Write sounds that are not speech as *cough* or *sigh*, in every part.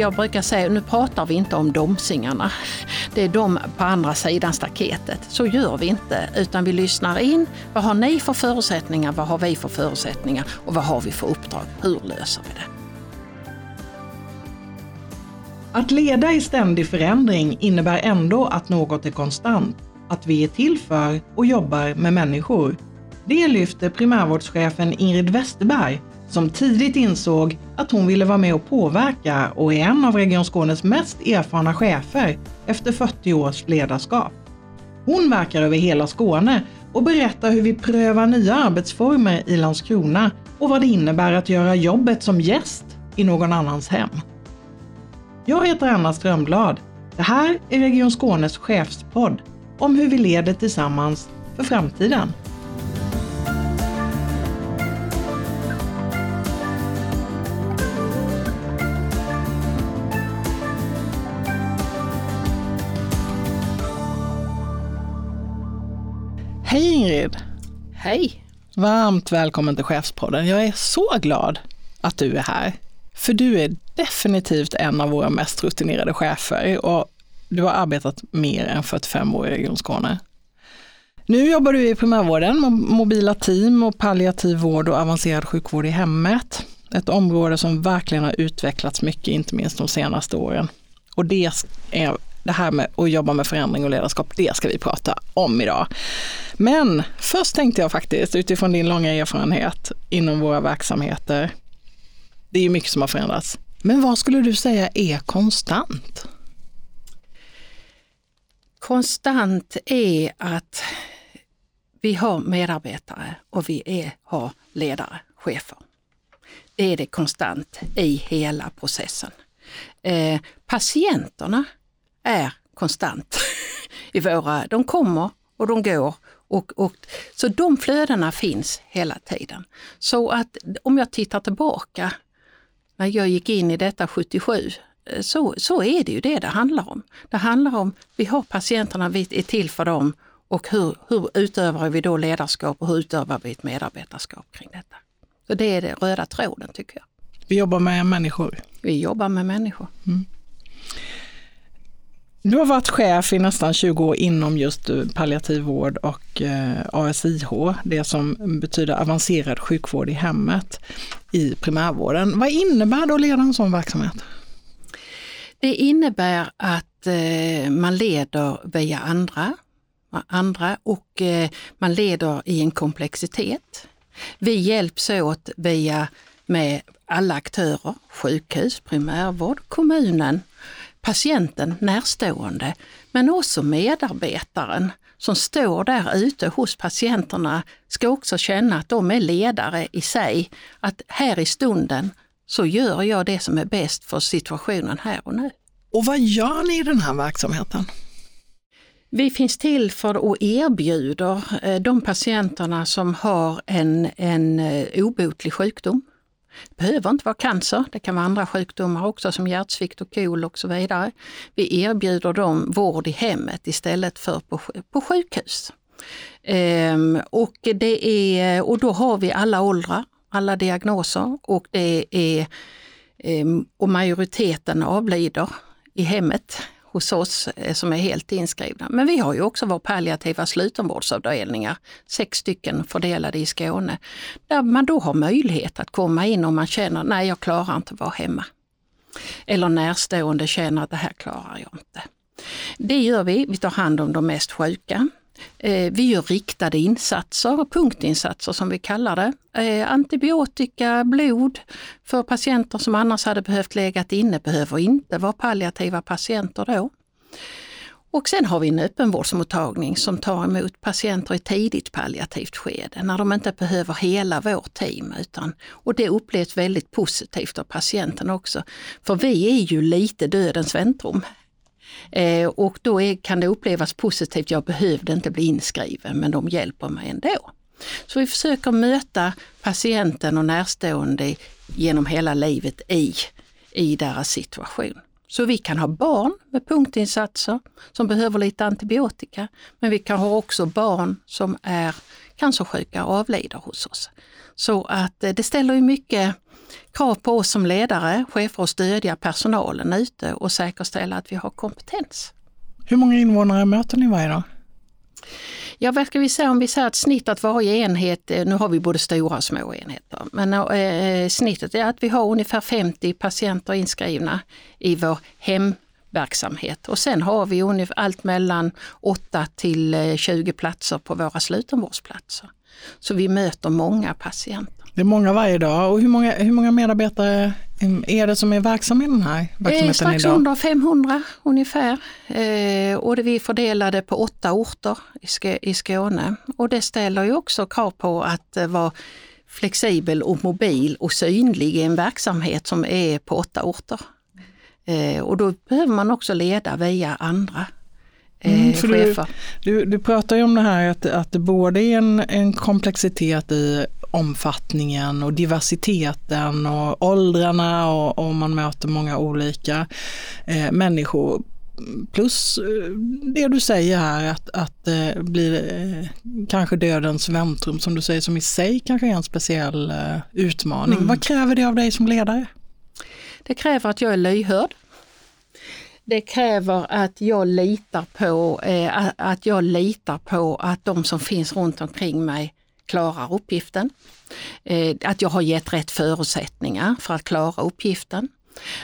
jag brukar säga, nu pratar vi inte om domsingarna. Det är de på andra sidan staketet. Så gör vi inte, utan vi lyssnar in. Vad har ni för förutsättningar? Vad har vi för förutsättningar? Och vad har vi för uppdrag? Hur löser vi det? Att leda i ständig förändring innebär ändå att något är konstant, att vi är till för och jobbar med människor. Det lyfter primärvårdschefen Ingrid Westerberg som tidigt insåg att hon ville vara med och påverka och är en av Region Skånes mest erfarna chefer efter 40 års ledarskap. Hon verkar över hela Skåne och berättar hur vi prövar nya arbetsformer i Landskrona och vad det innebär att göra jobbet som gäst i någon annans hem. Jag heter Anna Strömblad. Det här är Region Skånes chefspodd om hur vi leder tillsammans för framtiden. Ingrid! Hej! Varmt välkommen till Chefspodden. Jag är så glad att du är här. För du är definitivt en av våra mest rutinerade chefer och du har arbetat mer än 45 år i Region Skåne. Nu jobbar du i primärvården med mobila team och palliativ vård och avancerad sjukvård i hemmet. Ett område som verkligen har utvecklats mycket, inte minst de senaste åren. Och det är det här med att jobba med förändring och ledarskap, det ska vi prata om idag. Men först tänkte jag faktiskt utifrån din långa erfarenhet inom våra verksamheter. Det är ju mycket som har förändrats. Men vad skulle du säga är konstant? Konstant är att vi har medarbetare och vi är, har ledare, chefer. Det är det konstant i hela processen. Eh, patienterna är konstant *laughs* i våra, de kommer och de går. Och, och, så de flödena finns hela tiden. Så att om jag tittar tillbaka när jag gick in i detta 77, eh, så, så är det ju det det handlar om. Det handlar om, vi har patienterna, vi är till för dem och hur, hur utövar vi då ledarskap och hur utövar vi ett medarbetarskap kring detta? Så det är den röda tråden tycker jag. Vi jobbar med människor. Vi jobbar med människor. Mm. Du har varit chef i nästan 20 år inom just eh, palliativ vård och eh, ASIH, det som betyder avancerad sjukvård i hemmet i primärvården. Vad innebär det att leda en sån verksamhet? Det innebär att eh, man leder via andra, andra och man leder i en komplexitet. Vi hjälps åt via med alla aktörer, sjukhus, primärvård, kommunen patienten närstående, men också medarbetaren som står där ute hos patienterna ska också känna att de är ledare i sig. Att här i stunden så gör jag det som är bäst för situationen här och nu. Och vad gör ni i den här verksamheten? Vi finns till för att erbjuda eh, de patienterna som har en, en eh, obotlig sjukdom det behöver inte vara cancer, det kan vara andra sjukdomar också som hjärtsvikt och KOL och så vidare. Vi erbjuder dem vård i hemmet istället för på, på sjukhus. Ehm, och, det är, och då har vi alla åldrar, alla diagnoser och, det är, ehm, och majoriteten avlider i hemmet hos oss eh, som är helt inskrivna. Men vi har ju också våra palliativa slutenvårdsavdelningar, sex stycken fördelade i Skåne, där man då har möjlighet att komma in om man känner, nej jag klarar inte att vara hemma. Eller närstående känner att det här klarar jag inte. Det gör vi, vi tar hand om de mest sjuka. Eh, vi gör riktade insatser, punktinsatser som vi kallar det. Eh, antibiotika, blod för patienter som annars hade behövt legat inne behöver inte vara palliativa patienter då. Och sen har vi en öppenvårdsmottagning som tar emot patienter i tidigt palliativt skede, när de inte behöver hela vårt team. Utan, och det upplevs väldigt positivt av patienten också. För vi är ju lite dödens väntrum Eh, och då är, kan det upplevas positivt, jag behövde inte bli inskriven men de hjälper mig ändå. Så vi försöker möta patienten och närstående genom hela livet i, i deras situation. Så vi kan ha barn med punktinsatser som behöver lite antibiotika, men vi kan ha också barn som är cancersjuka och avlider hos oss. Så att eh, det ställer ju mycket krav på oss som ledare, chefer att stödja personalen ute och säkerställa att vi har kompetens. Hur många invånare möter ni varje dag? Ja, vad ska vi säga om vi säger att snittet varje enhet, eh, nu har vi både stora och små enheter, men eh, snittet är att vi har ungefär 50 patienter inskrivna i vår hemverksamhet och sen har vi allt mellan 8 till 20 eh, platser på våra slutenvårdsplatser. Så vi möter många patienter. Det är många varje dag. Och hur många, hur många medarbetare är det som är verksamma i den här verksamheten idag? Strax under 500 ungefär. Eh, och det vi är fördelade på åtta orter i Skåne. Och det ställer ju också krav på att eh, vara flexibel och mobil och synlig i en verksamhet som är på åtta orter. Eh, och då behöver man också leda via andra Mm, eh. Du, du, du, pratar ju om det här att, att det både är en, en komplexitet i omfattningen och diversiteten och åldrarna och, och man möter många olika eh, människor. Plus eh, det du säger här att, att eh, blir eh, kanske dödens väntrum som du säger som i sig kanske är en speciell eh, utmaning. Mm. Vad kräver det av dig som ledare? Det kräver att jag är lyhörd. Det kräver att jag litar på, eh, att jag litar på att de som finns runt omkring mig klarar uppgiften. Eh, att jag har gett rätt förutsättningar för att klara uppgiften.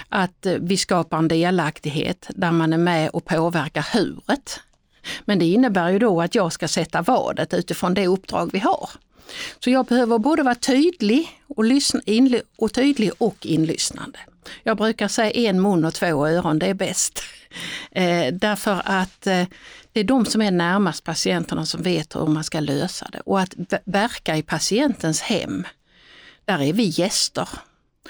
Att eh, vi skapar en delaktighet där man är med och påverkar huret. Men det innebär ju då att jag ska sätta vadet utifrån det uppdrag vi har. Så jag behöver både vara tydlig och, lyssna, och tydlig och inlyssnande. Jag brukar säga en mun och två öron, det är bäst. *laughs* Eh, därför att eh, det är de som är närmast patienterna som vet hur man ska lösa det. Och att verka i patientens hem, där är vi gäster.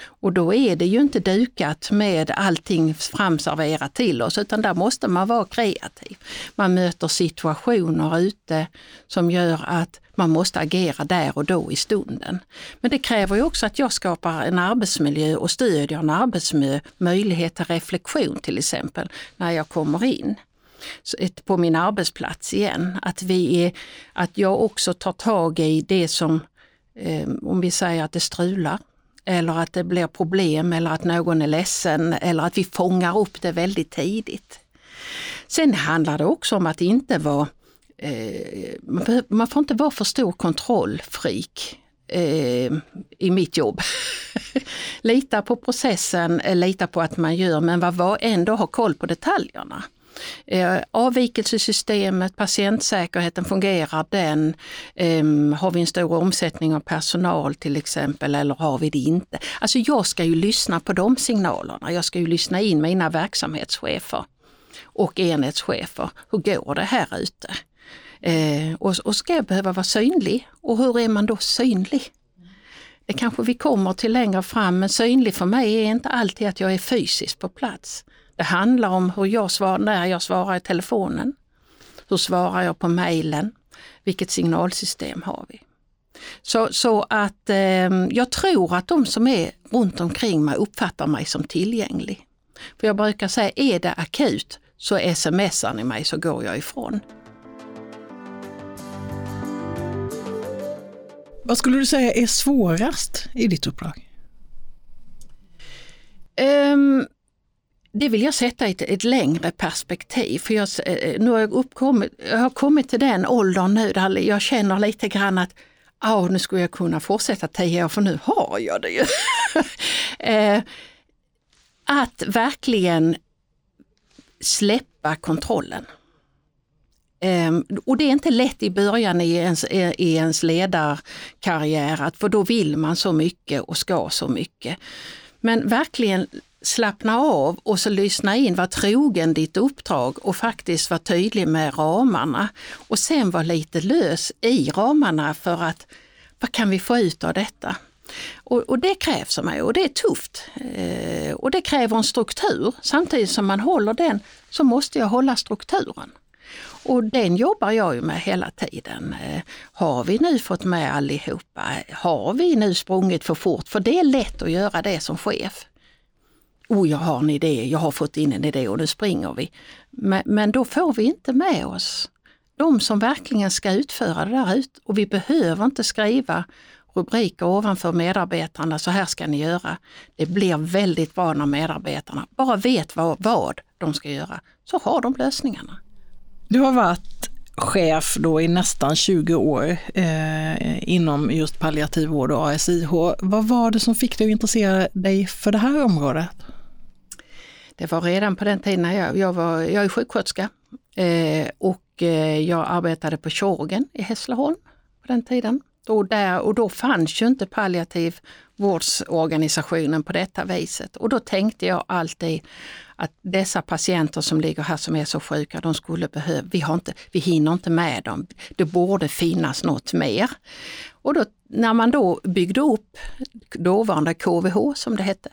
Och då är det ju inte dukat med allting framserverat till oss utan där måste man vara kreativ. Man möter situationer ute som gör att man måste agera där och då i stunden. Men det kräver ju också att jag skapar en arbetsmiljö och stödjer en arbetsmiljö, möjlighet till reflektion till exempel, när jag kommer in på min arbetsplats igen. Att, vi är, att jag också tar tag i det som, eh, om vi säger att det strular, eller att det blir problem eller att någon är ledsen eller att vi fångar upp det väldigt tidigt. Sen handlar det också om att inte vara, eh, man får inte vara för stor kontrollfreak eh, i mitt jobb. *laughs* lita på processen, eh, lita på att man gör men var ändå ha koll på detaljerna. Eh, avvikelsesystemet, patientsäkerheten, fungerar den? Eh, har vi en stor omsättning av personal till exempel eller har vi det inte? Alltså jag ska ju lyssna på de signalerna. Jag ska ju lyssna in mina verksamhetschefer och enhetschefer. Hur går det här ute? Eh, och, och ska jag behöva vara synlig? Och hur är man då synlig? Det kanske vi kommer till längre fram, men synlig för mig är inte alltid att jag är fysiskt på plats. Det handlar om hur jag svarar, när jag svarar i telefonen. Hur svarar jag på mejlen? Vilket signalsystem har vi? Så, så att eh, jag tror att de som är runt omkring mig uppfattar mig som tillgänglig. För jag brukar säga, är det akut så smsar ni mig så går jag ifrån. Vad skulle du säga är svårast i ditt uppdrag? Um, det vill jag sätta i ett, ett, längre perspektiv. För jag, eh, eh, nu har jag, uppkommit, jag har kommit till den åldern nu där jag känner lite grann att oh, nu skulle jag kunna fortsätta tio år för nu har jag det ju. *laughs* Eh, att verkligen släppa kontrollen. Um, och det är inte lätt i början i ens, i ens ledarkarriär, för då vill man så mycket och ska så mycket. Men verkligen slappna av och så lyssna in, var trogen ditt uppdrag och faktiskt vara tydlig med ramarna. Och sen vara lite lös i ramarna för att vad kan vi få ut av detta? Och, och det krävs av mig och det är tufft. Eh, och det kräver en struktur. Samtidigt som man håller den så måste jag hålla strukturen. Och den jobbar jag ju med hela tiden. Eh, har vi nu fått med allihopa? Har vi nu sprungit för fort? För det är lätt att göra det som chef oh jag har en idé, jag har fått in en idé och nu springer vi. Men, men då får vi inte med oss de som verkligen ska utföra det där ut och vi behöver inte skriva rubriker ovanför medarbetarna, så här ska ni göra. Det blir väldigt bra när medarbetarna bara vet vad, vad de ska göra, så har de lösningarna. Du har varit chef då i nästan 20 år eh, inom just palliativ vård och ASIH. Vad var det som fick dig att intressera dig för det här området? Det var redan på den tiden när jag, jag, var, jag är sjuksköterska eh, och eh, jag arbetade på Tjorgen i Hässleholm på den tiden. Och, där, och då fanns ju inte palliativ vårdsorganisationen på detta viset. Och då tänkte jag alltid att dessa patienter som ligger här som är så sjuka, de skulle behöva, vi, har inte, vi hinner inte med dem. Det borde finnas något mer. Och då, när man då byggde upp dåvarande KVH som det hette,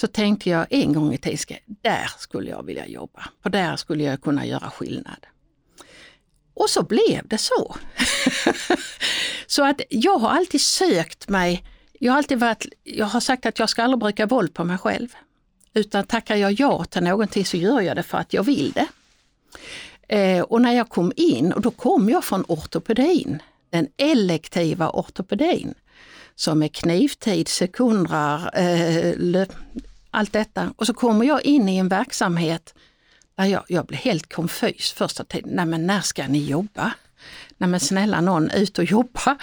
så tänkte jag en gång i tiden, där skulle jag vilja jobba. För där skulle jag kunna göra skillnad. Och så blev det så. *laughs* så att jag har alltid sökt mig, jag har alltid varit, jag har sagt att jag ska aldrig bruka våld på mig själv. Utan tackar jag ja till någonting så gör jag det för att jag vill det. Eh, och när jag kom in, och då kom jag från ortopedin, den elektiva ortopedin, som är knivtid, sekundrar, eh, allt detta. Och så kommer jag in i en verksamhet där jag, jag blir helt konfys första tiden. Nej men när ska ni jobba? Nej men snälla någon, ut och jobba.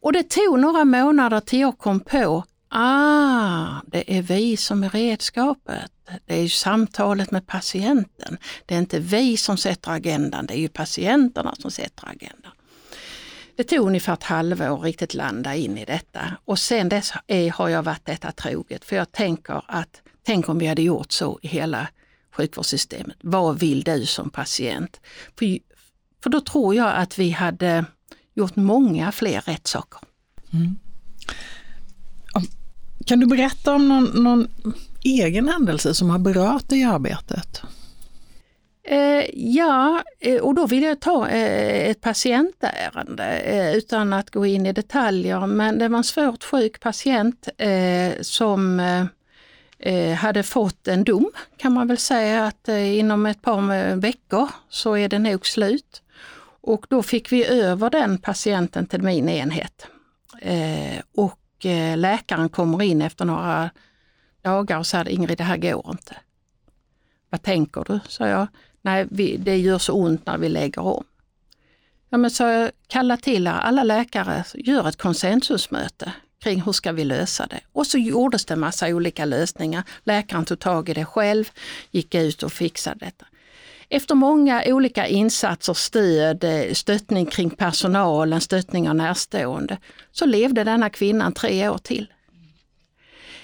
Och det tog några månader till jag kom på, ah, det är vi som är redskapet. Det är ju samtalet med patienten. Det är inte vi som sätter agendan, det är ju patienterna som sätter agendan. Det tog ungefär ett halvår riktigt landa in i detta och sen dess är, har jag varit detta troget. För jag tänker att, tänk om vi hade gjort så i hela sjukvårdssystemet. Vad vill du som patient? För, för då tror jag att vi hade gjort många fler rätt saker. Mm. Kan du berätta om någon, någon egen händelse som har berört dig i arbetet? Eh, ja, eh, och då vill jag ta eh, ett patientärende eh, utan att gå in i detaljer. Men det var en svårt sjuk patient eh, som eh, eh hade fått en dom kan man väl säga att eh, inom ett par veckor så är det nog slut. Och då fick vi över den patienten till min enhet. och läkaren kommer in efter några dagar och säger Ingrid, det här går inte. Vad tänker du? sa jag. Nej, vi, det gör så ont när vi lägger om. Ja, men så kalla till alla läkare, gör ett konsensusmöte kring hur ska vi lösa det. Och så gjordes det massa olika lösningar. Läkaren tog tag i det själv, gick ut och fixade detta. Efter många olika insatser, stöd, stöttning kring personalen, stöttning av närstående, så levde denna kvinnan tre år till.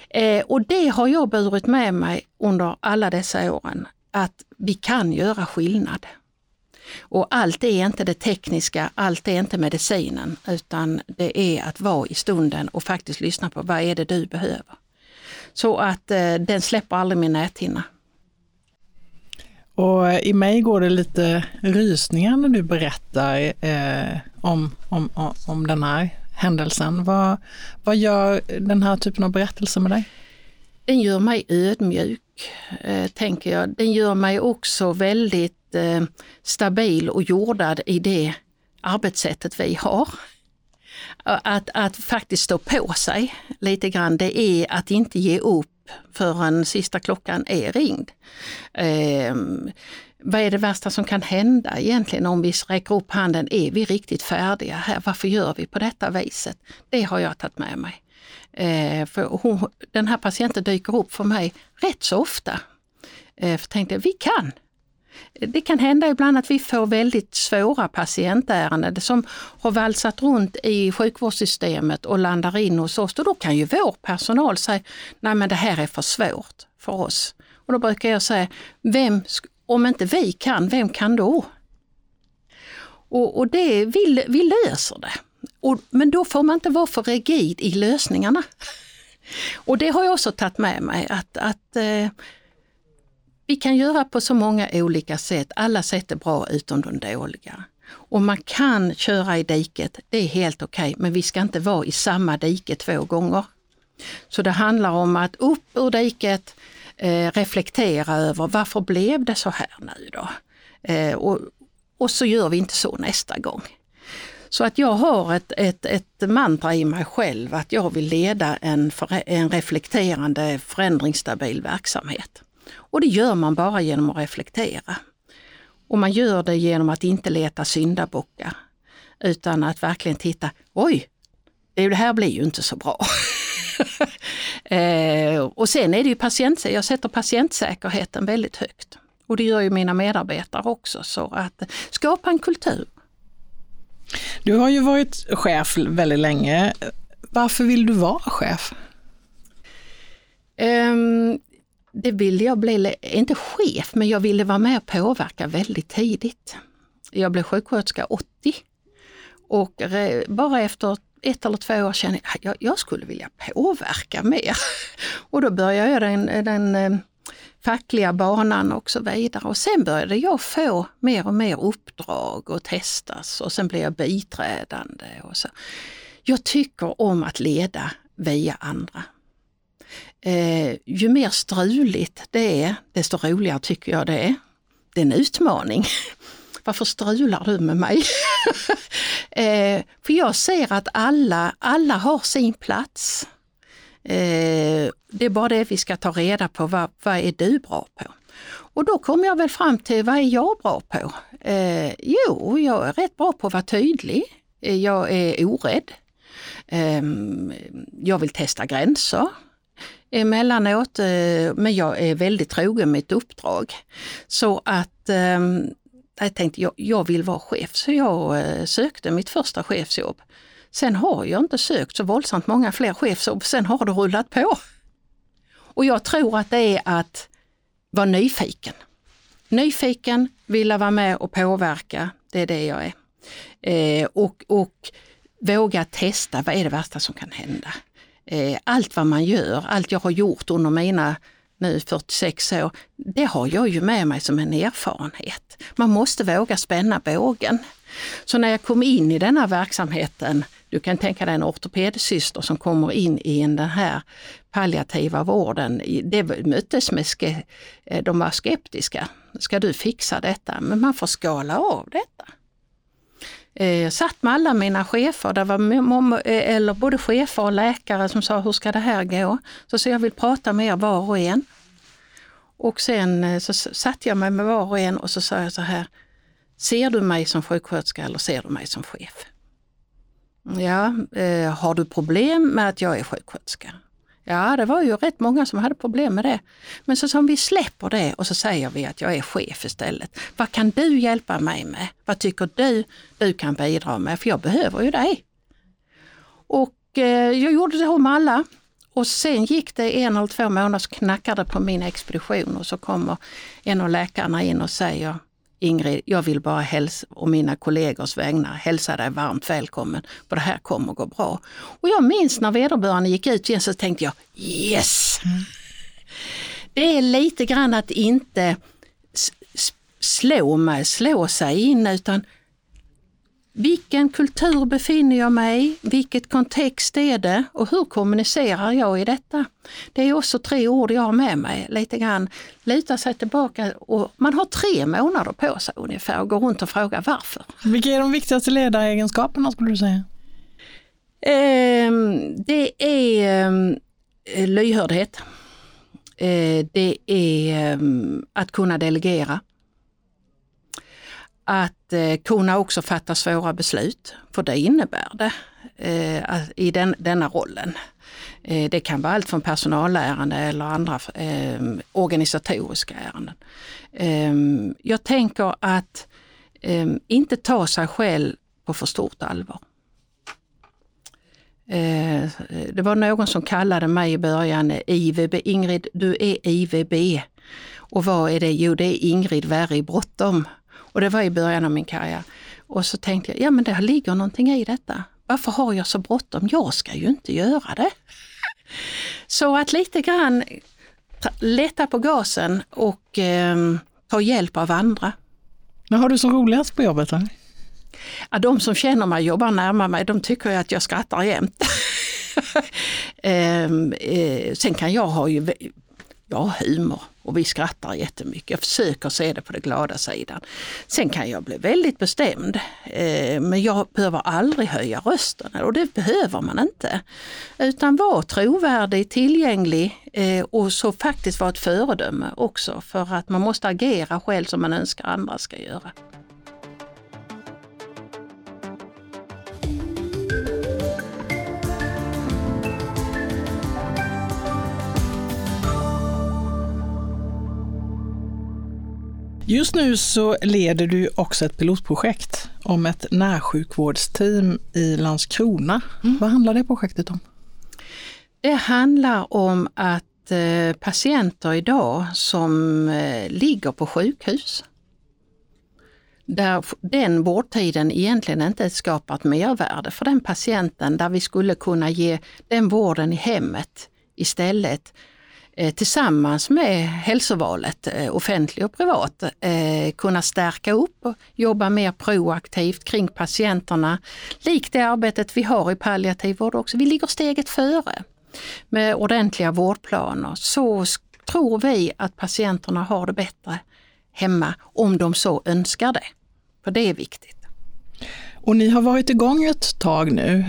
Eh, och det har jag burit med mig under alla dessa åren att vi kan göra skillnad. Och allt är inte det tekniska, allt är inte medicinen, utan det är att vara i stunden och faktiskt lyssna på vad är det du behöver. Så att eh, den släpper aldrig min näthinna. Och i mig går det lite rysningar när du berättar eh, om, om, om den här händelsen. Vad, vad gör den här typen av berättelser med dig? Den gör mig ödmjuk eh, tänker jag. Den gör mig också väldigt eh, stabil och jordad i det arbetssättet vi har. Att, att faktiskt stå på sig lite grann, det är att inte ge upp förrän sista klockan är ringd. Eh, vad är det värsta som kan hända egentligen om vi räcker upp handen? Är vi riktigt färdiga här? Varför gör vi på detta viset? Det har jag tagit med mig. Eh, för hon, den här patienten dyker upp för mig rätt så ofta. Eh, för tänkte vi kan. Det kan hända ibland att vi får väldigt svåra patientärenden som har valsat runt i sjukvårdssystemet och landar in hos oss. Och då kan ju vår personal säga, nej men det här är för svårt för oss. Och då brukar jag säga, vem, om inte vi kan, vem kan då? Och, och det, vi, vi löser det. Och, men då får man inte vara för rigid i lösningarna. Och det har jag också tagit med mig att, att eh, vi kan göra på så många olika sätt. Alla sätt är bra utom de dåliga. Och man kan köra i diket, det är helt okej, okay, men vi ska inte vara i samma dike två gånger. Så det handlar om att upp ur diket, eh, reflektera över varför blev det så här nu då? Eh, och, och så gör vi inte så nästa gång. Så att jag har ett, ett, ett mantra i mig själv att jag vill leda en, en reflekterande förändringsstabil verksamhet. Och det gör man bara genom att reflektera. Och man gör det genom att inte leta syndabockar. Utan att verkligen titta, oj, det här blir ju inte så bra. *laughs* eh, och sen är det ju patient, jag sätter patientsäkerheten väldigt högt. Och det gör ju mina medarbetare också. Så att skapa en kultur. Du har ju varit chef väldigt länge. Varför vill du vara chef? Um, det ville jag bli, inte chef, men jag ville vara med och påverka väldigt tidigt. Jag blev sjuksköterska 80 och bara efter ett eller två år kände jag att jag skulle vilja påverka mer. *laughs* Och då började jag den, den ehm, fackliga banan och så vidare. Och sen började jag få mer och mer uppdrag och testas och sen blev jag biträdande. Och så. Jag tycker om att leda via andra. Eh, ju mer struligt det är, desto roligare tycker jag det är. Det är en utmaning. *laughs* Varför strular du med mig? *laughs* eh, för jag ser att alla, alla har sin plats. Eh, det är bara det vi ska ta reda på, vad, vad är du bra på? Och då kommer jag väl fram till, vad är jag bra på? Eh, jo, jag är rätt bra på att vara tydlig. Eh, jag är orädd. Eh, jag vill testa gränser emellanåt, eh, men jag är väldigt trogen mitt uppdrag. Så att eh, jag tänkte jag, jag vill vara chef, så jag eh, sökte mitt första chefsjobb. Sen har jag inte sökt så våldsamt många fler chefsjobb, sen har det rullat på. Och jag tror att det är att vara nyfiken. Nyfiken, vilja vara med och påverka, det är det jag är. Eh, och, och våga testa, vad är det värsta som kan hända? Eh, allt vad man gör, allt jag har gjort under mina nu 46 år, det har jag ju med mig som en erfarenhet. Man måste våga spänna bågen. Så när jag kom in i denna verksamheten, du kan tänka dig en ortopedsyster som kommer in i den här palliativa vården, det möttes med, ske, eh, de var skeptiska. Ska du fixa detta? Men man får skala av detta. Jag satt med alla mina chefer, det var eh, eller både chefer och läkare som sa hur ska det här gå? Så, så jag vill prata med er var och en. Och sen så satt jag mig med var och en och så sa jag så här, ser du mig som sjuksköterska eller ser du mig som chef? Ja, eh, har du problem med att jag är sjuksköterska? Ja, det var ju rätt många som hade problem med det. Men så som vi släpper det och så säger vi att jag är chef istället. Vad kan du hjälpa mig med? Vad tycker du du kan bidra med? För jag behöver ju dig. Och eh, jag gjorde det med alla. Och sen gick det en eller två månader så knackade på min expedition och så kommer en av läkarna in och säger Ingrid, jag vill bara hälsa och mina kollegors vägnar hälsa dig varmt välkommen, för det här kommer gå bra. Och jag minns när vederbörande gick ut igen så tänkte jag yes! Det är lite grann att inte slå mig, slå sig in utan vilken kultur befinner jag mig i? Vilket kontext är det? Och hur kommunicerar jag i detta? Det är också tre ord jag har med mig lite grann. Luta sig tillbaka och man har tre månader på sig ungefär att gå runt och fråga varför. Vilka är de viktigaste ledaregenskaperna skulle du säga? Ehm, det är ehm, lyhördhet. Eh, det är ehm, att kunna delegera att Eh, kunna också fatta svåra beslut, för det innebär det eh, i den, denna rollen. Eh, det kan vara allt från personalärende eller andra eh, organisatoriska ärenden. Eh, jag tänker att eh, inte ta sig själv på för stort allvar. Eh, det var någon som kallade mig i början IVB, Ingrid du är IVB. Och vad är det? Jo det är Ingrid Värre I bråttom. Och det var i början av min karriär. Och så tänkte jag, ja men det ligger någonting i detta. Varför har jag så bråttom? Jag ska ju inte göra det. *laughs* Så att lite grann lätta på gasen och eh, ta hjälp av andra. Vad har du som roligast på jobbet? Då? Ja, de som känner mig, jobbar närmare mig, de tycker att jag skrattar jämt. *laughs* eh, eh, sen kan jag ha ju jag har humor och vi skrattar jättemycket. Jag försöker se det på den glada sidan. Sen kan jag bli väldigt bestämd, eh, men jag behöver aldrig höja rösten och det behöver man inte. Utan vara trovärdig, tillgänglig eh, och så faktiskt vara ett föredöme också för att man måste agera själv som man önskar andra ska göra. Just nu så leder du också ett pilotprojekt om ett närsjukvårdsteam i Landskrona. Mm. Vad handlar det projektet om? Det handlar om att eh, patienter idag som eh, ligger på sjukhus, där den vårdtiden egentligen inte skapar ett mervärde för den patienten, där vi skulle kunna ge den vården i hemmet istället Eh, tillsammans med hälsovalet, eh, offentlig och privat, eh, kunna stärka upp och jobba mer proaktivt kring patienterna. Likt det arbetet vi har i palliativ vård också. Vi ligger steget före med ordentliga vårdplaner. Så tror vi att patienterna har det bättre hemma om de så önskar det. För det är viktigt. Och ni har varit igång ett tag nu.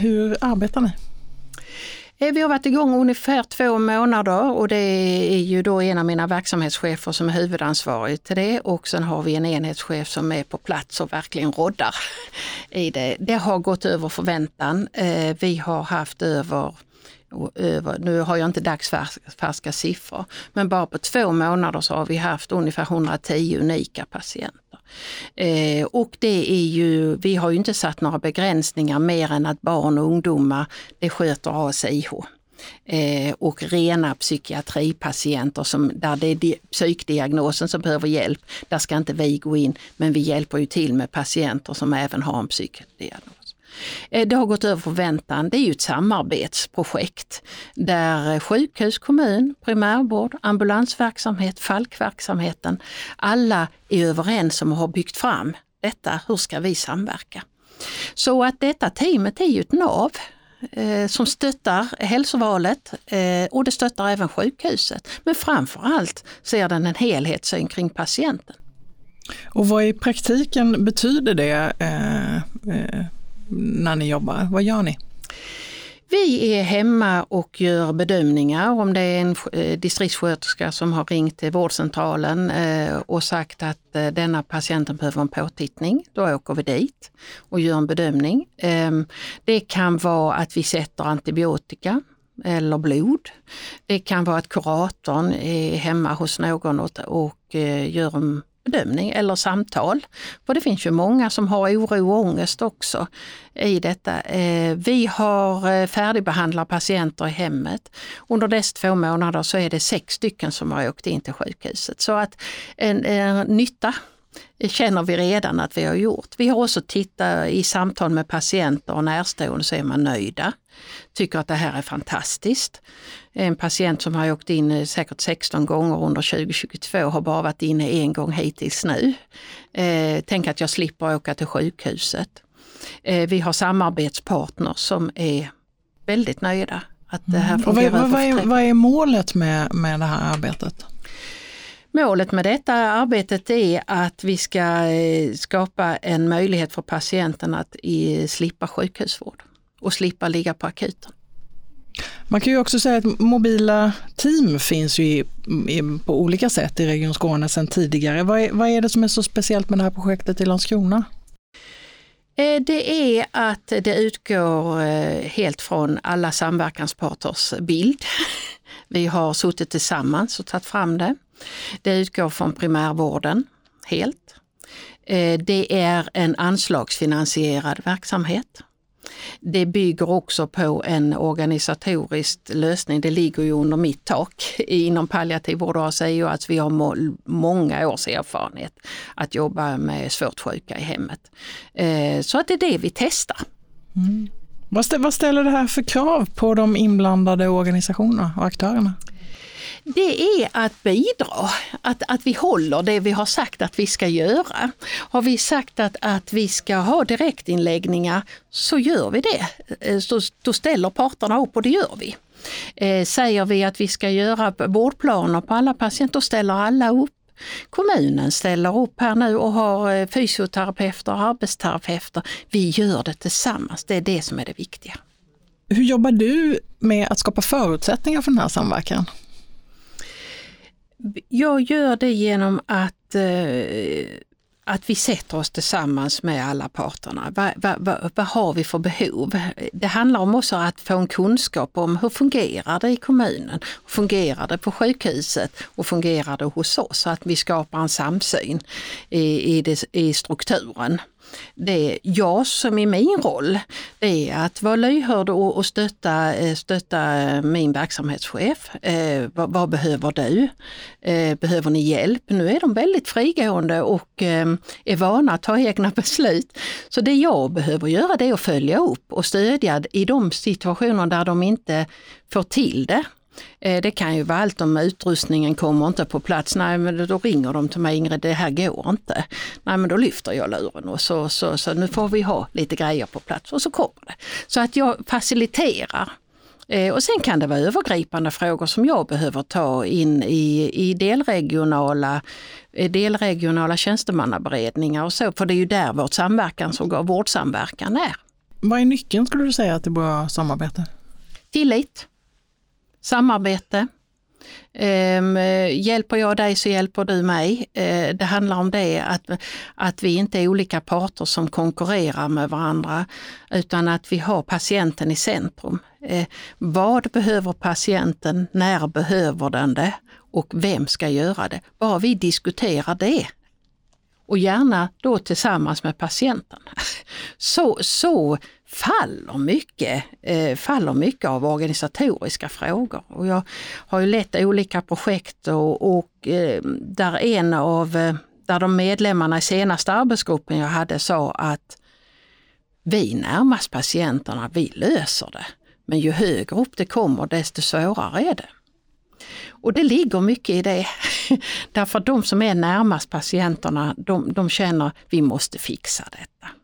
Hur arbetar ni? Eh, vi har varit igång ungefär två månader och det är ju då en av mina verksamhetschefer som är huvudansvarig till det och sen har vi en enhetschef som är på plats och verkligen roddar i det. Det har gått över förväntan. Eh, vi har haft över över, nu har jag inte dagsfärska siffror, men bara på två månader så har vi haft ungefär 110 unika patienter. Eh, och det är ju, vi har ju inte satt några begränsningar mer än att barn och ungdomar, det sköter ASIH. Eh, och rena psykiatripatienter som, där det är psykdiagnosen som behöver hjälp, där ska inte vi gå in. Men vi hjälper ju till med patienter som även har en psykdiagnos. Eh, det har gått över förväntan. Det är ju ett samarbetsprojekt där eh, sjukhus, kommun, primärvård, ambulansverksamhet, falkverksamheten, alla är överens om och har byggt fram detta. Hur ska vi samverka? Så att detta teamet är ju ett nav eh, som stöttar hälsovalet och det stöttar även sjukhuset. Men framförallt ser den en helhetssyn kring patienten. Och vad i praktiken betyder det eh när ni jobbar? Vad gör ni? Vi är hemma och gör bedömningar om det är en eh, distriktssköterska som har ringt till vårdcentralen eh, och sagt att eh, denna patienten behöver en påtittning. Då åker vi dit och gör en bedömning. Ehm, det kan vara att vi sätter antibiotika eller blod. Det kan vara att kuratorn är hemma hos någon och, gör en bedömning eller samtal. För det finns ju många som har oro och ångest också i detta. Eh, vi har eh, färdigbehandlat patienter i hemmet. Under dess två månader så är det sex stycken som har åkt in till sjukhuset. Så att en, en nytta känner vi redan att vi har gjort. Vi har också tittat i samtal med patienter och närstående så är man nöjda. Tycker att det här är fantastiskt. En patient som har åkt in säkert 16 gånger under 2022 har bara varit inne en gång hittills nu. Eh, tänk att jag slipper åka till sjukhuset. Eh, vi har samarbetspartners som är väldigt nöjda. Att det här mm. vad, vad, vad, är, vad är målet med, med det här arbetet? Målet med detta arbetet är att vi ska eh, skapa en möjlighet för patienten att slippa sjukhusvård och slippa ligga på akuten. Man kan ju också säga att mobila team finns ju i, i, på olika sätt i Region Skåne sedan tidigare. Vad är, vad är det som är så speciellt med det här projektet i Landskrona? Eh, det är att det utgår eh, helt från alla samverkansparters bild. *laughs* Vi har suttit tillsammans och tagit fram det. Det utgår från primärvården helt. Eh, det är en anslagsfinansierad verksamhet. Det bygger också på en organisatorisk lösning. Det ligger ju under mitt tak *laughs* inom palliativ vård och säger att vi har många års erfarenhet att jobba med svårt sjuka i hemmet. Eh, så att det är det vi testar. Mm. Vad ställer det här för krav på de inblandade organisationerna och aktörerna? Det är att bidra, att, att vi håller det vi har sagt att vi ska göra. Har vi sagt att, att vi ska ha direktinläggningar så gör vi det. Eh, så, då ställer parterna upp och det gör vi. Eh, säger vi att vi ska göra vårdplaner på alla patienter, då ställer alla upp. Kommunen ställer upp här nu och har eh, fysioterapeuter och arbetsterapeuter. Vi gör det tillsammans, det är det som är det viktiga. Hur jobbar du med att skapa förutsättningar för den här samverkan? Jag gör det genom att eh, att vi sätter oss tillsammans med alla parterna. Vad, va, va, vad, har vi för behov? Det handlar om också att få en kunskap om hur fungerar det i kommunen? Fungerar det på sjukhuset? Och fungerar det hos oss? Så att vi skapar en samsyn i, i, det, i strukturen det jag som är min roll, det är att vara lyhörd och, och stötta, eh, stötta eh, min verksamhetschef. Eh, vad, vad, behöver du? Eh, behöver ni hjälp? Nu är de väldigt frigående och eh, är vana att ta egna beslut. Så det jag behöver göra det är att följa upp och stödja i de situationer där de inte får till det. Eh, det kan ju vara allt om utrustningen kommer inte på plats. Nej men då ringer de till mig, Ingrid det här går inte. Nej men då lyfter jag luren och så, så, så nu får vi ha lite grejer på plats och så kommer det. Så att jag faciliterar. Eh, och sen kan det vara övergripande frågor som jag behöver ta in i, i delregionala, eh, delregionala tjänstemannaberedningar och så, för det är ju där vårt samverkansorgan, vårdsamverkan är. Vad är nyckeln skulle du säga till bra samarbete? Tillit samarbete. Um, hjälper jag dig så hjälper du mig. Uh, det handlar om det att, att vi inte är olika parter som konkurrerar med varandra utan att vi har patienten i centrum. Uh, vad behöver patienten? När behöver den det? Och vem ska göra det? Bara vi diskuterar det och gärna då tillsammans med patienten. *laughs* Så, så faller mycket, eh, faller mycket av organisatoriska frågor. Och jag har ju lett olika projekt och, och eh, där en av eh, där de medlemmarna i senaste arbetsgruppen jag hade sa att vi närmast patienterna, vi löser det. Men ju högre upp det kommer desto svårare är det. Och det ligger mycket i det. *laughs* Därför de som är närmast patienterna, de, de känner vi måste fixa detta.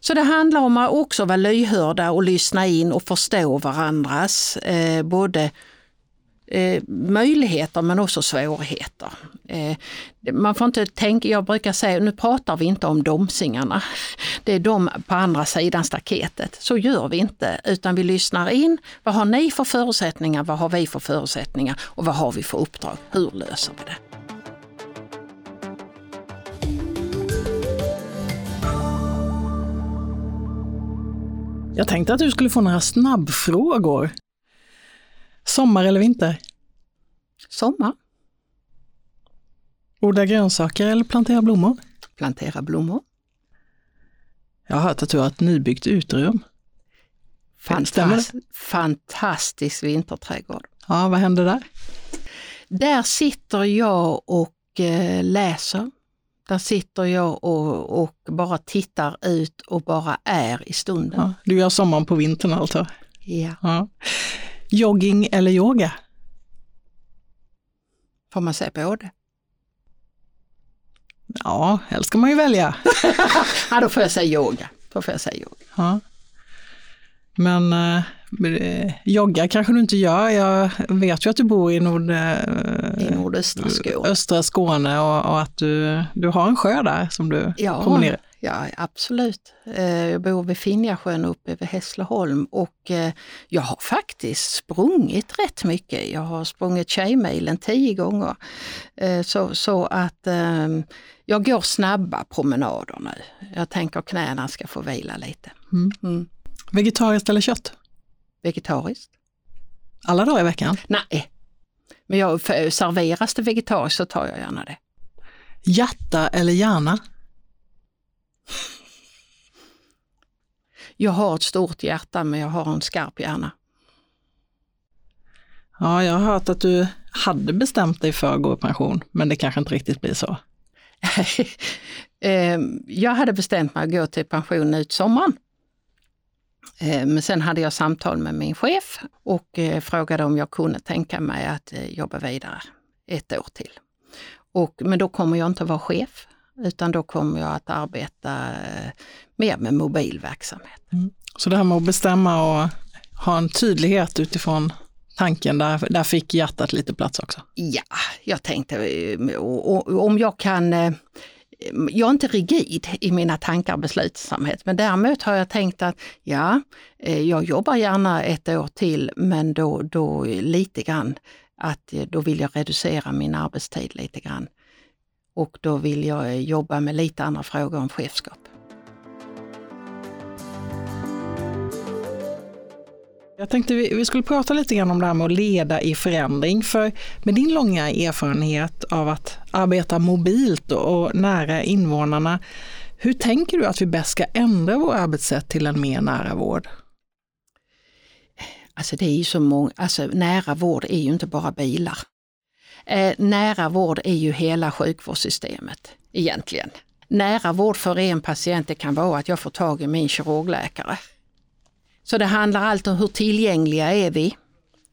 Så det handlar om att också vara lyhörda och lyssna in och förstå varandras eh, både eh, möjligheter men också svårigheter. Eh, man får inte tänka, jag brukar säga, nu pratar vi inte om domsingarna. Det är de på andra sidan staketet. Så gör vi inte, utan vi lyssnar in. Vad har ni för förutsättningar? Vad har vi för förutsättningar? Och vad har vi för uppdrag? Hur löser vi det? Jag tänkte att du skulle få några snabbfrågor. Sommar eller vinter? Sommar. Odla grönsaker eller plantera blommor? Plantera blommor. Jag har hört att du har ett nybyggt uterum. Fantas fantastisk vinterträdgård. Ja, vad händer där? Där sitter jag och eh, läser. Där sitter jag och, och, bara tittar ut och bara är i stunden. Ja, du gör sommaren på vintern alltså? Ja. ja. Jogging eller yoga? Får man säga både? Ja, helst ska man ju välja. *laughs* ja, då får jag säga yoga. Då får jag säga yoga. Ja. Men eh, jogga kanske du inte gör. Jag vet ju att du bor i, nord, eh, I nordöstra Skåne, östra Skåne och, och, att du, du har en sjö där som du ja, promenerar. Ja, absolut. Eh, jag bor vid Finjasjön uppe vid Hässleholm och eh, jag har faktiskt sprungit rätt mycket. Jag har sprungit Tjejmilen tio gånger. Eh, så, så att ehm, jag går snabba promenader nu. Jag tänker knäna ska få vila lite. Mm. Mm. Vegetariskt eller kött? Vegetariskt. Alla dagar i veckan? Nej. Men jag, serveras det vegetariskt så tar jag gärna det. Hjärta eller hjärna? Jag har ett stort hjärta men jag har en skarp hjärna. Ja, jag har hört att du hade bestämt dig för att gå i pension, men det kanske inte riktigt blir så. *laughs* Ehm, jag hade bestämt mig att gå till pension ut sommaren. Ehm, men sen hade jag samtal med min chef och eh, frågade om jag kunde tänka mig att eh, jobba vidare ett år till. Och, men då kommer jag inte vara chef, utan då kommer jag att arbeta eh, mer med mobil verksamhet. Mm. Så det här med att bestämma och ha en tydlighet utifrån tanken, där, där fick hjärtat lite plats också? Ja, jag tänkte om jag kan jag är inte rigid i mina tankar och beslutsamhet, men däremot har jag tänkt att ja, eh, jag jobbar gärna ett år till, men då, då lite grann att eh, då vill jag reducera min arbetstid lite grann. Och då vill jag eh, jobba med lite andra frågor om chefskap. Jag tänkte vi, skulle prata lite grann om det här med att leda i förändring. För med din långa erfarenhet av att arbeta mobilt och nära invånarna, hur tänker du att vi bäst ska ändra vår arbetssätt till en mer nära vård? Alltså det är ju så många, alltså nära vård är ju inte bara bilar. Eh, nära vård är ju hela sjukvårdssystemet egentligen. Nära vård för en patient det kan vara att jag får tag i min kirurgläkare. Så det handlar allt om hur tillgängliga är vi?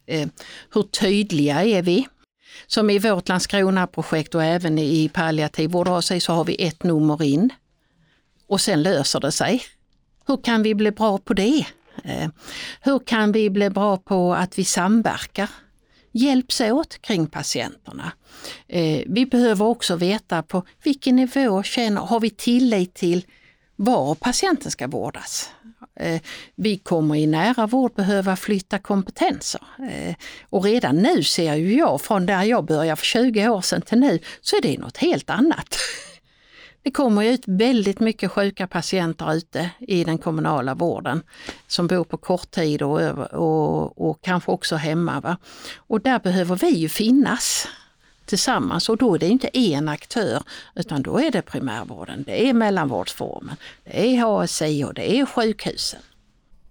Eh, hur tydliga är vi? Som i vårt Landskrona-projekt och även i palliativ vård så har vi ett nummer in. Och sen löser det sig. Hur kan vi bli bra på det? Eh, hur kan vi bli bra på att vi samverkar? Hjälps åt kring patienterna. Eh, vi behöver också veta på vilken nivå känner, har vi tillit till var patienten ska vårdas. Eh, vi kommer i nära vård behöva flytta kompetenser. Eh, och redan nu ser ju jag, från där jag började för 20 år sedan till nu, så är det något helt annat. *laughs* Det kommer ut väldigt mycket sjuka patienter ute i den kommunala vården som bor på kort tid och, och, och kanske också hemma. Va? Och där behöver vi ju finnas tillsammans och då är det inte en aktör utan då är det primärvården, det är mellanvårdsformen, det är HSI och det är sjukhusen.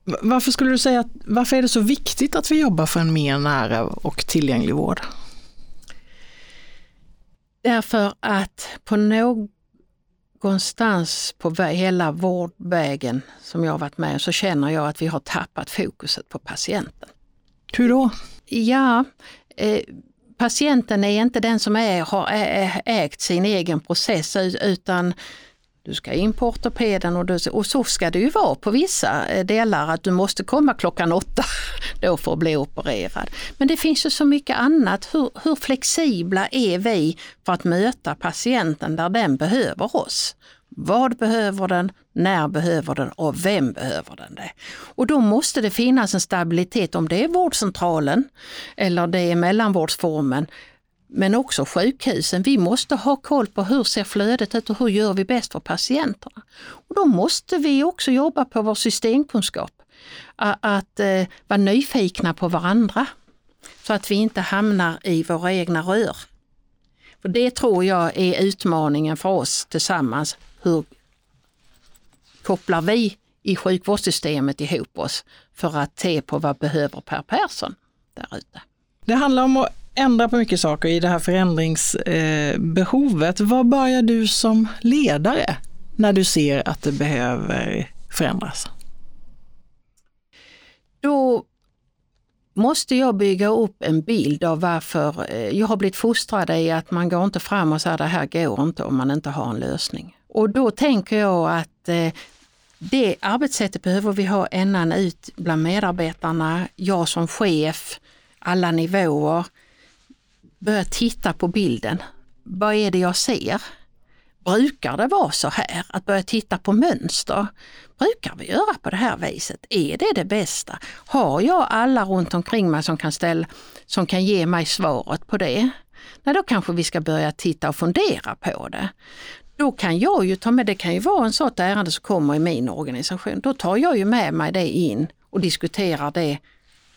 Varför skulle du säga att, varför är det så viktigt att vi jobbar för en mer nära och tillgänglig vård? Därför att på någonstans på hela vårdvägen som jag har varit med så känner jag att vi har tappat fokuset på patienten. Hur då? Ja, eh, patienten är inte den som är, har ägt sin egen process utan du ska in på ortopeden och, du, och så ska det ju vara på vissa eh, delar att du måste komma klockan åtta *laughs* då för att bli opererad. Men det finns ju så mycket annat. Hur, hur flexibla är vi för att möta patienten där den behöver oss? Vad behöver den? När behöver den? Och vem behöver den det? Och då måste det finnas en stabilitet om det är vårdcentralen eller det är mellanvårdsformen men också sjukhusen. Vi måste ha koll på hur ser flödet ut och hur gör vi bäst för patienterna. Och då måste vi också jobba på vår systemkunskap. Att, eh, vara nyfikna på varandra så att vi inte hamnar i våra egna rör. För Det tror jag är utmaningen för oss tillsammans. Hur kopplar vi i sjukvårdssystemet ihop oss för att se på vad behöver Per Persson där ute? Det handlar om att ändra på mycket saker i det här förändringsbehovet. Vad börjar du som ledare när du ser att det behöver förändras? Då måste jag bygga upp en bild av varför eh, jag har blivit fostrad i att man går inte fram och säger det här går inte om man inte har en lösning. Och då tänker jag att eh, det arbetssättet behöver vi ha ända ut bland medarbetarna, jag som chef, alla nivåer börja titta på bilden. Vad är det jag ser? Brukar det vara så här? Att börja titta på mönster. Brukar vi göra på det här viset? Är det det bästa? Har jag alla runt omkring mig som kan, ställa, som kan ge mig svaret på det? Nej, då kanske vi ska börja titta och fundera på det. Då kan jag ju ta med, det kan ju vara en sånt ärende som kommer i min organisation, då tar jag ju med mig det in och diskuterar det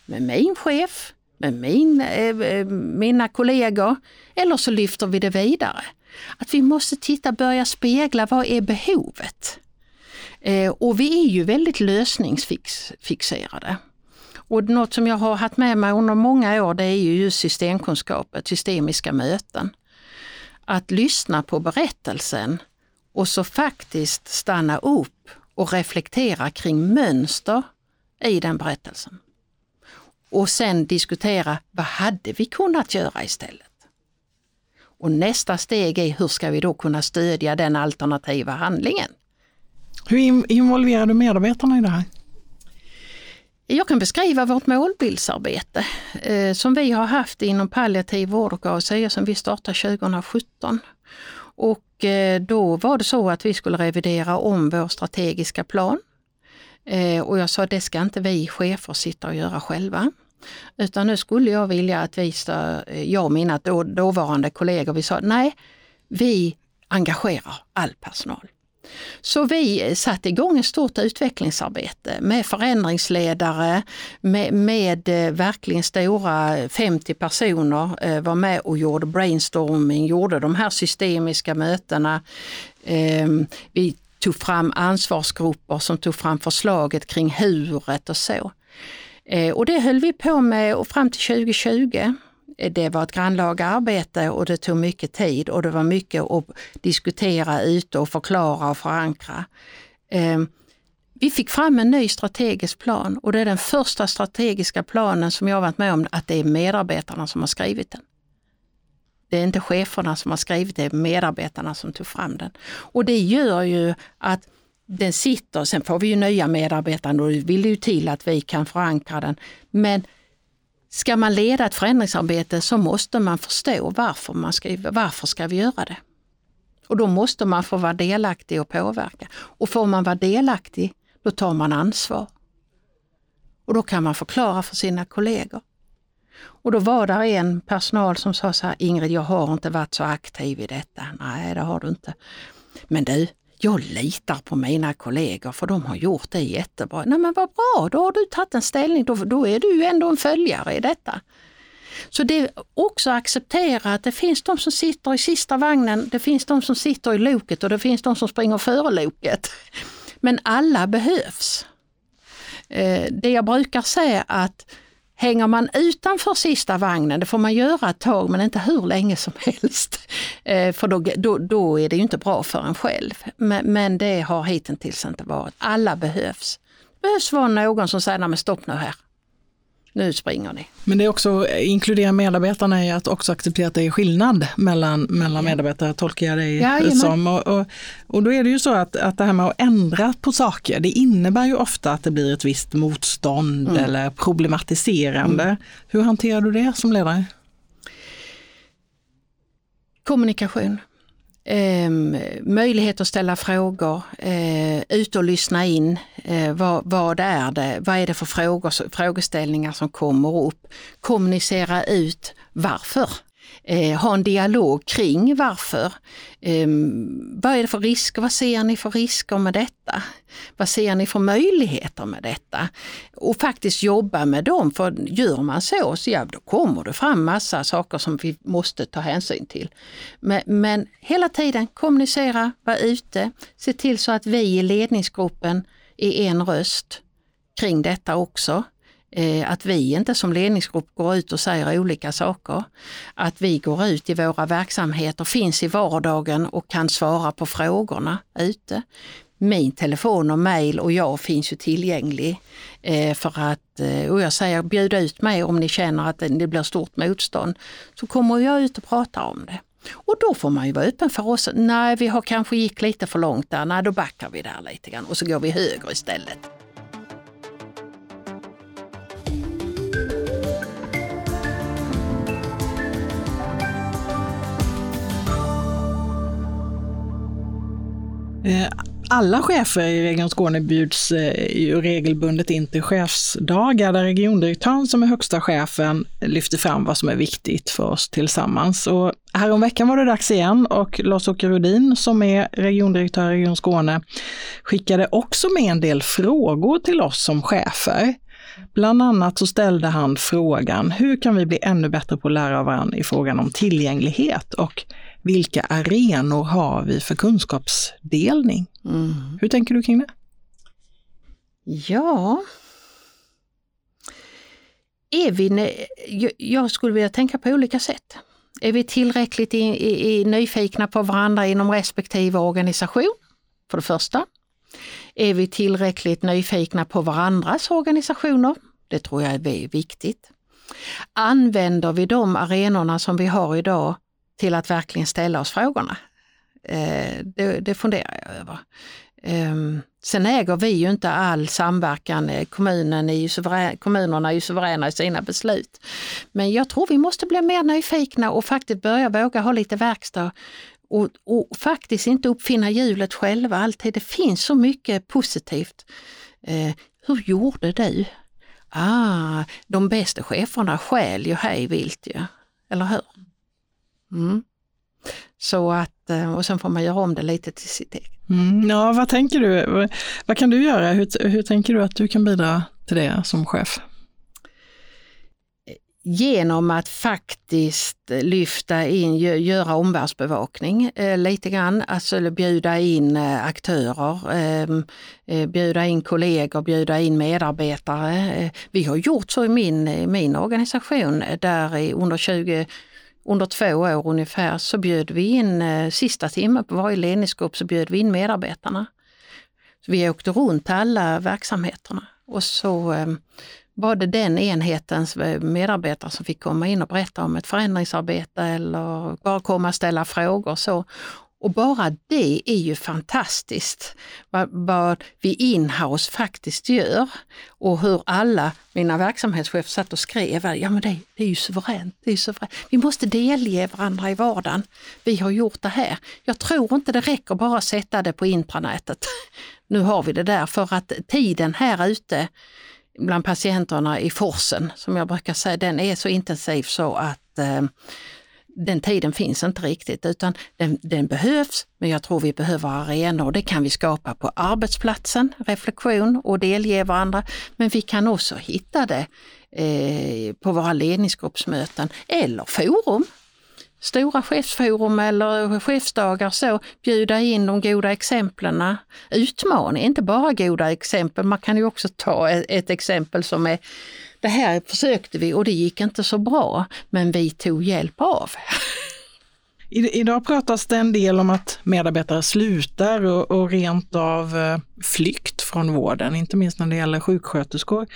med min chef, med min, eh, eh, mina kollegor eller så lyfter vi det vidare. Att vi måste titta, börja spegla vad är behovet? Eh, och vi är ju väldigt lösningsfixerade. Och något som jag har haft med mig under många år det är ju just systemkunskapet, systemiska möten. Att lyssna på berättelsen och så faktiskt stanna upp och reflektera kring mönster i den berättelsen och sen diskutera vad hade vi kunnat göra istället? Och nästa steg är hur ska vi då kunna stödja den alternativa handlingen? Hur involverar du medarbetarna i det här? Jag kan beskriva vårt målbildsarbete eh, som vi har haft inom palliativ vård och ASI som vi startade 2017. Och eh, då var det så att vi skulle revidera om vår strategiska plan. Eh, och jag sa det ska inte vi chefer sitta och göra själva. Utan nu skulle jag vilja att vi, eh, jag och mina då, dåvarande kollegor, vi sa nej, vi engagerar all personal. Så vi satte igång ett stort utvecklingsarbete med förändringsledare, med, med eh, verkligen stora 50 personer eh, var med och gjorde brainstorming, gjorde de här systemiska mötena. Ehm, vi tog fram ansvarsgrupper som tog fram förslaget kring huret och så. Eh, och det höll vi på med fram till 2020. Eh, det var ett grannlaga arbete och det tog mycket tid och det var mycket att diskutera ute och förklara och förankra. Ehm, vi fick fram en ny strategisk plan och det är den första strategiska planen som jag varit med om att det är medarbetarna som har skrivit den. Det är inte cheferna som har skrivit det, det är medarbetarna som tog fram den. Och det gör ju att den sitter, sen får vi ju nya medarbetare och det vill ju till att vi kan förankra den. Men ska man leda ett förändringsarbete så måste man förstå varför, man ska, varför ska vi göra det. Och då måste man få vara delaktig och påverka. Och får man vara delaktig, då tar man ansvar. Och då kan man förklara för sina kollegor. Och då var där en personal som sa så här, Ingrid jag har inte varit så aktiv i detta. Nej det har du inte. Men du, jag litar på mina kollegor för de har gjort det jättebra. Nej men vad bra, då har du tagit en ställning, då, då är du ju ändå en följare i detta. Så det är också acceptera att det finns de som sitter i sista vagnen, det finns de som sitter i loket och det finns de som springer före loket. Men alla behövs. Eh, det jag brukar säga att Hänger man utanför sista vagnen, det får man göra ett tag men inte hur länge som *laughs* helst, eh, för då, då, då är det ju inte bra för en själv. Men, men det har hittills inte varit. Alla behövs. Det behövs vara någon som säger, nej men stopp nu här nu springer ni. Men det är också, inkludera medarbetarna i att också acceptera att det är skillnad mellan, mellan medarbetare, tolkar jag dig ja, som. Och, och, och, då är det ju så att, att det här med att ändra på saker, det innebär ju ofta att det blir ett visst motstånd mm. eller problematiserande. Mm. Hur hanterar du det som ledare? Kommunikation. Eh, möjlighet att ställa frågor, eh, ut och lyssna in. Eh, vad, vad, är det? Vad är det för frågor, frågeställningar som kommer upp? Kommunicera ut varför eh, ha en dialog kring varför. Eh, vad är det för risker? Vad ser ni för risker med detta? Vad ser ni för möjligheter med detta? Och faktiskt jobba med dem, för gör man så, så ja, då kommer det fram massa saker som vi måste ta hänsyn till. Men, men hela tiden kommunicera, vara ute, se till så att vi i ledningsgruppen är en röst kring detta också. Eh, att vi inte som ledningsgrupp går ut och säger olika saker. Att vi går ut i våra verksamheter, finns i vardagen och kan svara på frågorna ute. Min telefon och mail och jag finns ju tillgänglig eh, för att, eh, och jag säger bjud ut mig om ni känner att det blir stort motstånd. Så kommer jag ut och pratar om det. Och då får man ju vara öppen för oss. Nej, vi har kanske gick lite för långt där. Nej, då backar vi där lite grann och så går vi höger istället. Eh, alla chefer i Region Skåne bjuds eh, ju regelbundet in till chefsdagar där regiondirektören som är högsta chefen lyfter fram vad som är viktigt för oss tillsammans. Och häromveckan var det dags igen och Lars-Åke Rudin som är regiondirektör i Region Skåne skickade också med en del frågor till oss som chefer. Bland annat så ställde han frågan, hur kan vi bli ännu bättre på att lära varandra i frågan om tillgänglighet och vilka arenor har vi för kunskapsdelning? Mm. Hur tänker du kring det? Ja, är vi, jag skulle vilja tänka på olika sätt. Är vi tillräckligt i, i, i nyfikna på varandra inom respektive organisation? För det första. Är vi tillräckligt nyfikna på varandras organisationer? Det tror jag är viktigt. Använder vi de arenorna som vi har idag till att verkligen ställa oss frågorna? Eh, det, det funderar jag över. Eh, Sen äger vi ju inte all samverkan, eh, Kommunen är ju suverän, kommunerna är ju suveräna i sina beslut. Men jag tror vi måste bli mer nyfikna och faktiskt börja våga ha lite verkstad och, och faktiskt inte uppfinna hjulet själva alltid. Det finns så mycket positivt. Eh, hur gjorde du? Ah, de bästa cheferna skäl ju hej vilt ju, eller hur? Mm. Så att, eh, och sen får man göra om det lite till sitt eget. Mm, ja, vad tänker du? Vad, vad kan du göra? Hur, hur tänker du att du kan bidra till det som chef? genom att faktiskt lyfta in, göra omvärldsbevakning eh, lite grann, alltså bjuda in eh, aktörer, ehm, eh, bjuda in kollegor, bjuda in medarbetare. Eh, vi har gjort så i min, min organisation där under 20 under två år ungefär så bjöd vi in, eh, sista timmen på varje ledningsgrupp så bjöd vi in medarbetarna. Så vi åkte runt alla verksamheterna och så eh, var det den enhetens eh, medarbetare som fick komma in och berätta om ett förändringsarbete eller bara komma och ställa frågor. Så. Och bara det är ju fantastiskt vad, vad vi inhouse faktiskt gör och hur alla mina verksamhetschefer satt och skrev, ja men det, det är ju suveränt, det är suveränt. Vi måste delge varandra i vardagen. Vi har gjort det här. Jag tror inte det räcker bara att sätta det på intranätet. *laughs* Nu har vi det där för att tiden här ute bland patienterna i forsen, som jag brukar säga, den är så intensiv så att eh, den tiden finns inte riktigt utan den, den, behövs, men jag tror vi behöver arenor. Det kan vi skapa på arbetsplatsen, reflektion och delge varandra. Men vi kan också hitta det eh, på våra ledningsgruppsmöten eller forum stora chefsforum eller chefsdagar så, bjuda in de goda exemplen. Utmaning, inte bara goda exempel, man kan ju också ta ett, ett exempel som är det här försökte vi och det gick inte så bra, men vi tog hjälp av. Idag pratas det en del om att medarbetare slutar och, och rent av eh, flykt från vården, inte minst när det gäller sjuksköterskor.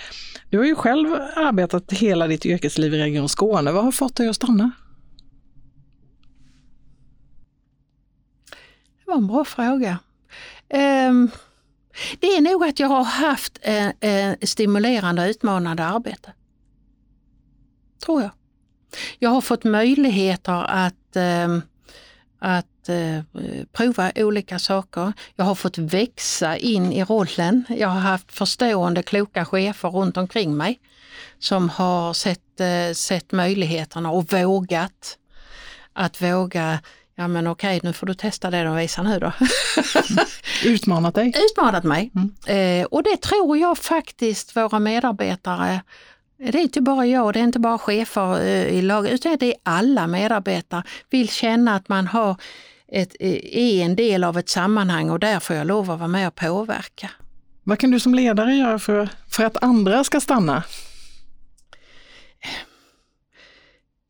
Du har ju själv arbetat hela ditt yrkesliv i Region Skåne. Vad har fått dig att stanna? var en bra fråga. Um, det är nog att jag har haft eh, eh, stimulerande och utmanande arbete. Tror jag. Jag har fått möjligheter att, eh, att eh, prova olika saker. Jag har fått växa in i rollen. Jag har haft förstående, kloka chefer runt omkring mig som har sett, eh, sett möjligheterna och vågat. Att våga Ja men okej, nu får du testa det och visa nu då. *laughs* Utmanat dig? Utmanat mig. Mm. Eh, och det tror jag faktiskt våra medarbetare det är inte bara jag, det är inte bara chefer eh, i laget, utan det är alla medarbetare vill känna att man har ett, eh, är en del av ett sammanhang och där får jag lov att vara med och påverka. Vad kan du som ledare göra för, för att andra ska stanna?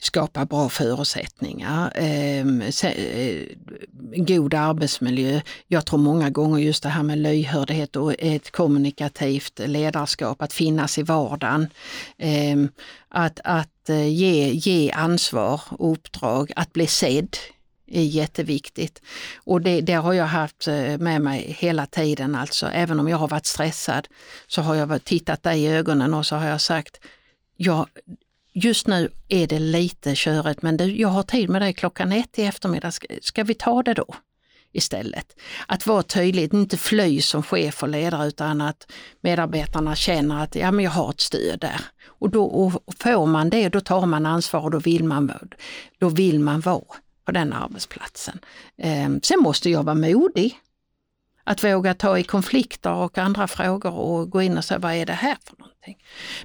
Skapa bra förutsättningar, ehm, eh, god arbetsmiljö. Jag tror många gånger just det här med lyhördhet och ett kommunikativt ledarskap, att finnas i vardagen. Ehm, att att eh, ge, ge ansvar och uppdrag, att bli sedd är jätteviktigt. Och det, det, har jag haft eh, med mig hela tiden alltså. Även om jag har varit stressad så har jag tittat dig i ögonen och så har jag sagt, ja, just nu är det lite körigt men du, jag har tid med dig klockan ett i eftermiddag, ska, ska vi ta det då? istället. Att vara tydlig, inte fly som chef och ledare utan att medarbetarna känner att ja, men jag har ett stöd där. Och då och får man det, då tar man ansvar och då vill man, då vill man vara på den arbetsplatsen. Eh, sen måste jag vara modig att våga ta i konflikter och andra frågor och gå in och säga vad är det här för någonting.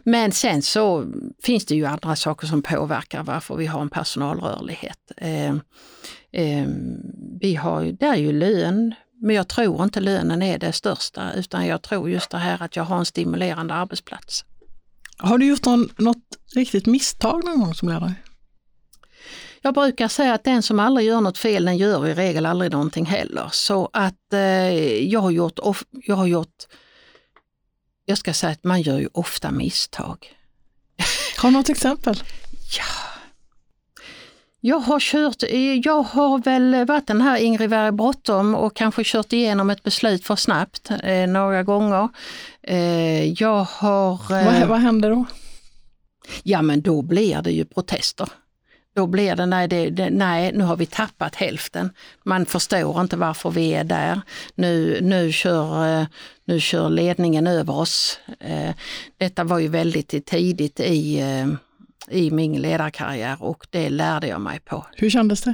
Men sen så finns det ju andra saker som påverkar varför vi har en personalrörlighet. Eh, eh, vi har, det är ju lön, men jag tror inte lönen är det största utan jag tror just det här att jag har en stimulerande arbetsplats. Har du gjort någon, något riktigt misstag någon gång som ledare? Jag brukar säga att den som aldrig gör något fel, den gör i regel aldrig någonting heller. Så att eh, jag har gjort, jag har gjort, jag ska säga att man gör ju ofta misstag. *laughs* Har du något exempel? Ja. Jag har kört, jag har väl varit den här Ingrid Berg bråttom och kanske kört igenom ett beslut för snabbt eh, några gånger. Eh, jag har... Eh, vad, vad händer då? Ja men då blir det ju protester. Då blir det nej, det, det, nej, nu har vi tappat hälften. Man förstår inte varför vi är där. Nu, nu, kör, eh, nu kör ledningen över oss. Eh, detta var ju väldigt tidigt i, eh, i min ledarkarriär och det lärde jag mig på. Hur kändes det?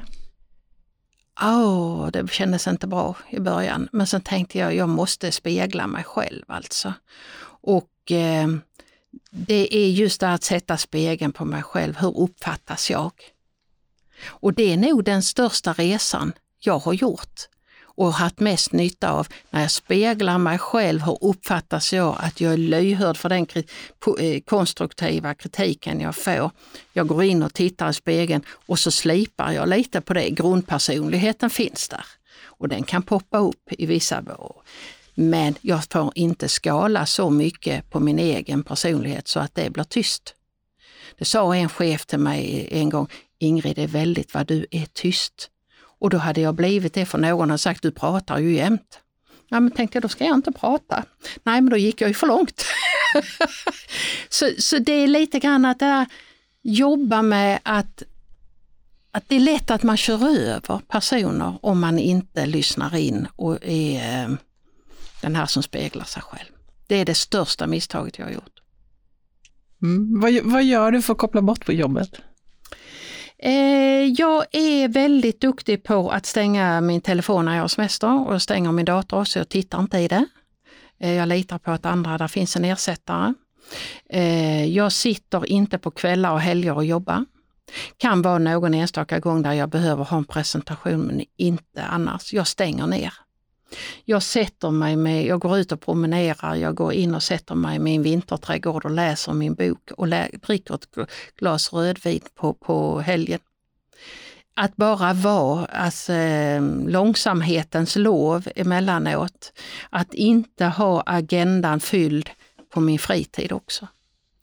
Oh, det kändes inte bra i början. Men sen tänkte jag, jag måste spegla mig själv alltså. Och eh, det är just det att sätta spegeln på mig själv. Hur uppfattas jag? Och det är nog den största resan jag har gjort och haft mest nytta av när jag speglar mig själv, hur uppfattas jag att jag är lyhörd för den eh, konstruktiva kritiken jag får. Jag går in och tittar i spegeln och så slipar jag lite på det. Grundpersonligheten finns där och den kan poppa upp i vissa men jag får inte skala så mycket på min egen personlighet så att det blir tyst. Det sa en chef till mig en gång, Ingrid, det är väldigt vad du är tyst. Och då hade jag blivit det för någon har sagt, du pratar ju jämt. Ja, men tänkte jag, då ska jag inte prata. Nej, men då gick jag ju för långt. *laughs* så, så det är lite grann att där, jobba med att, att det är lätt att man kör över personer om man inte lyssnar in och är eh, den här som speglar sig själv. Det är det största misstaget jag har gjort. Mm. Vad, vad gör du för att koppla bort på jobbet? Eh, jag är väldigt duktig på att stänga min telefon när jag har semester och stänger min dator så jag tittar inte i det. Eh, jag litar på att andra, där finns en ersättare. Eh, jag sitter inte på kvällar och helger och jobbar. Kan vara någon enstaka gång där jag behöver ha en presentation men inte annars. Jag stänger ner. Jag sätter mig med, jag går ut och promenerar, jag går in och sätter mig i min vinterträdgård och läser min bok och lä, dricker ett glas rödvin på, på helgen. Att bara vara, alltså, eh, långsamhetens lov emellanåt. Att inte ha agendan fylld på min fritid också.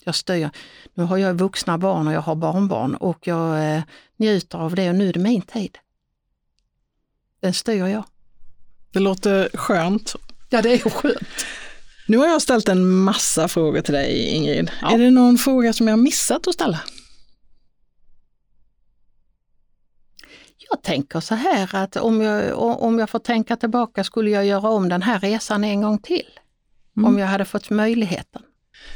Jag styr. Nu har jag vuxna barn och jag har barnbarn och jag eh, njuter av det och nu är det min tid. Den styr jag. Det låter skönt. Ja, det är skönt. Nu har jag ställt en massa frågor till dig Ingrid. Ja. Är det någon fråga som jag missat att ställa? Jag tänker så här att om jag, om jag får tänka tillbaka skulle jag göra om den här resan en gång till. Mm. Om jag hade fått möjligheten.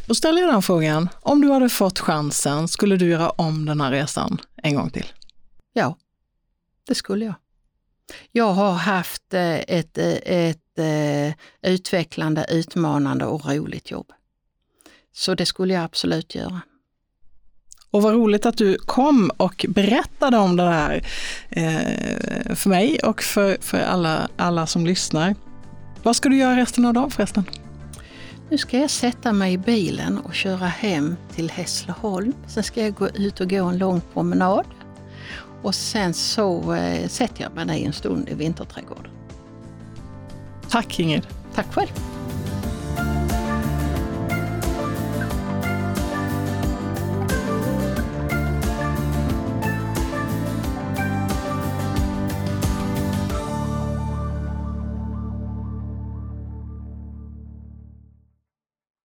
Då ställer jag den frågan. Om du hade fått chansen, skulle du göra om den här resan en gång till? Ja, det skulle jag. Jag har haft eh, ett, eh, ett, ett eh, utvecklande, utmanande och roligt jobb. Så det skulle jag absolut göra. Och vad roligt att du kom och berättade om det här för mig och för, för alla, alla som lyssnar. Vad ska du göra resten av dagen förresten? Nu ska jag sätta mig i bilen och köra hem till Hässleholm. Sen ska jag gå ut och gå en lång promenad. Och sen så eh, sätter jag mig ner en stund i vinterträdgården. Tack Ingrid. Tack själv.